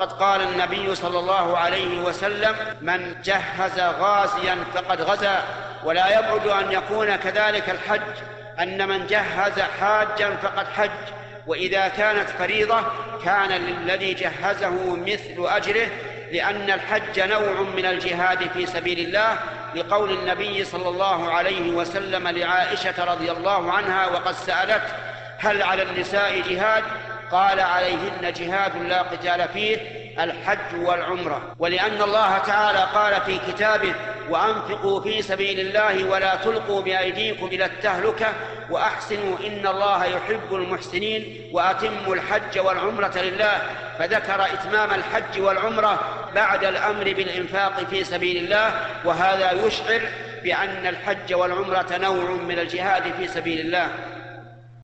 قد قال النبي صلى الله عليه وسلم من جهز غازيا فقد غزا ولا يبعد أن يكون كذلك الحج أن من جهز حاجا فقد حج وإذا كانت فريضة كان للذي جهزه مثل أجره لأن الحج نوع من الجهاد في سبيل الله لقول النبي صلى الله عليه وسلم لعائشة رضي الله عنها وقد سألت هل على النساء جهاد؟ قال عليهن جهاد لا قتال فيه الحج والعمرة. ولأن الله تعالى قال في كتابه وأنفقوا في سبيل الله ولا تلقوا بأيديكم إلى التهلكة وأحسنوا إن الله يحب المحسنين وأتموا الحج والعمرة لله. فذكر إتمام الحج والعمرة بعد الأمر بالإنفاق في سبيل الله وهذا يشعر بأن الحج والعمرة نوع من الجهاد في سبيل الله.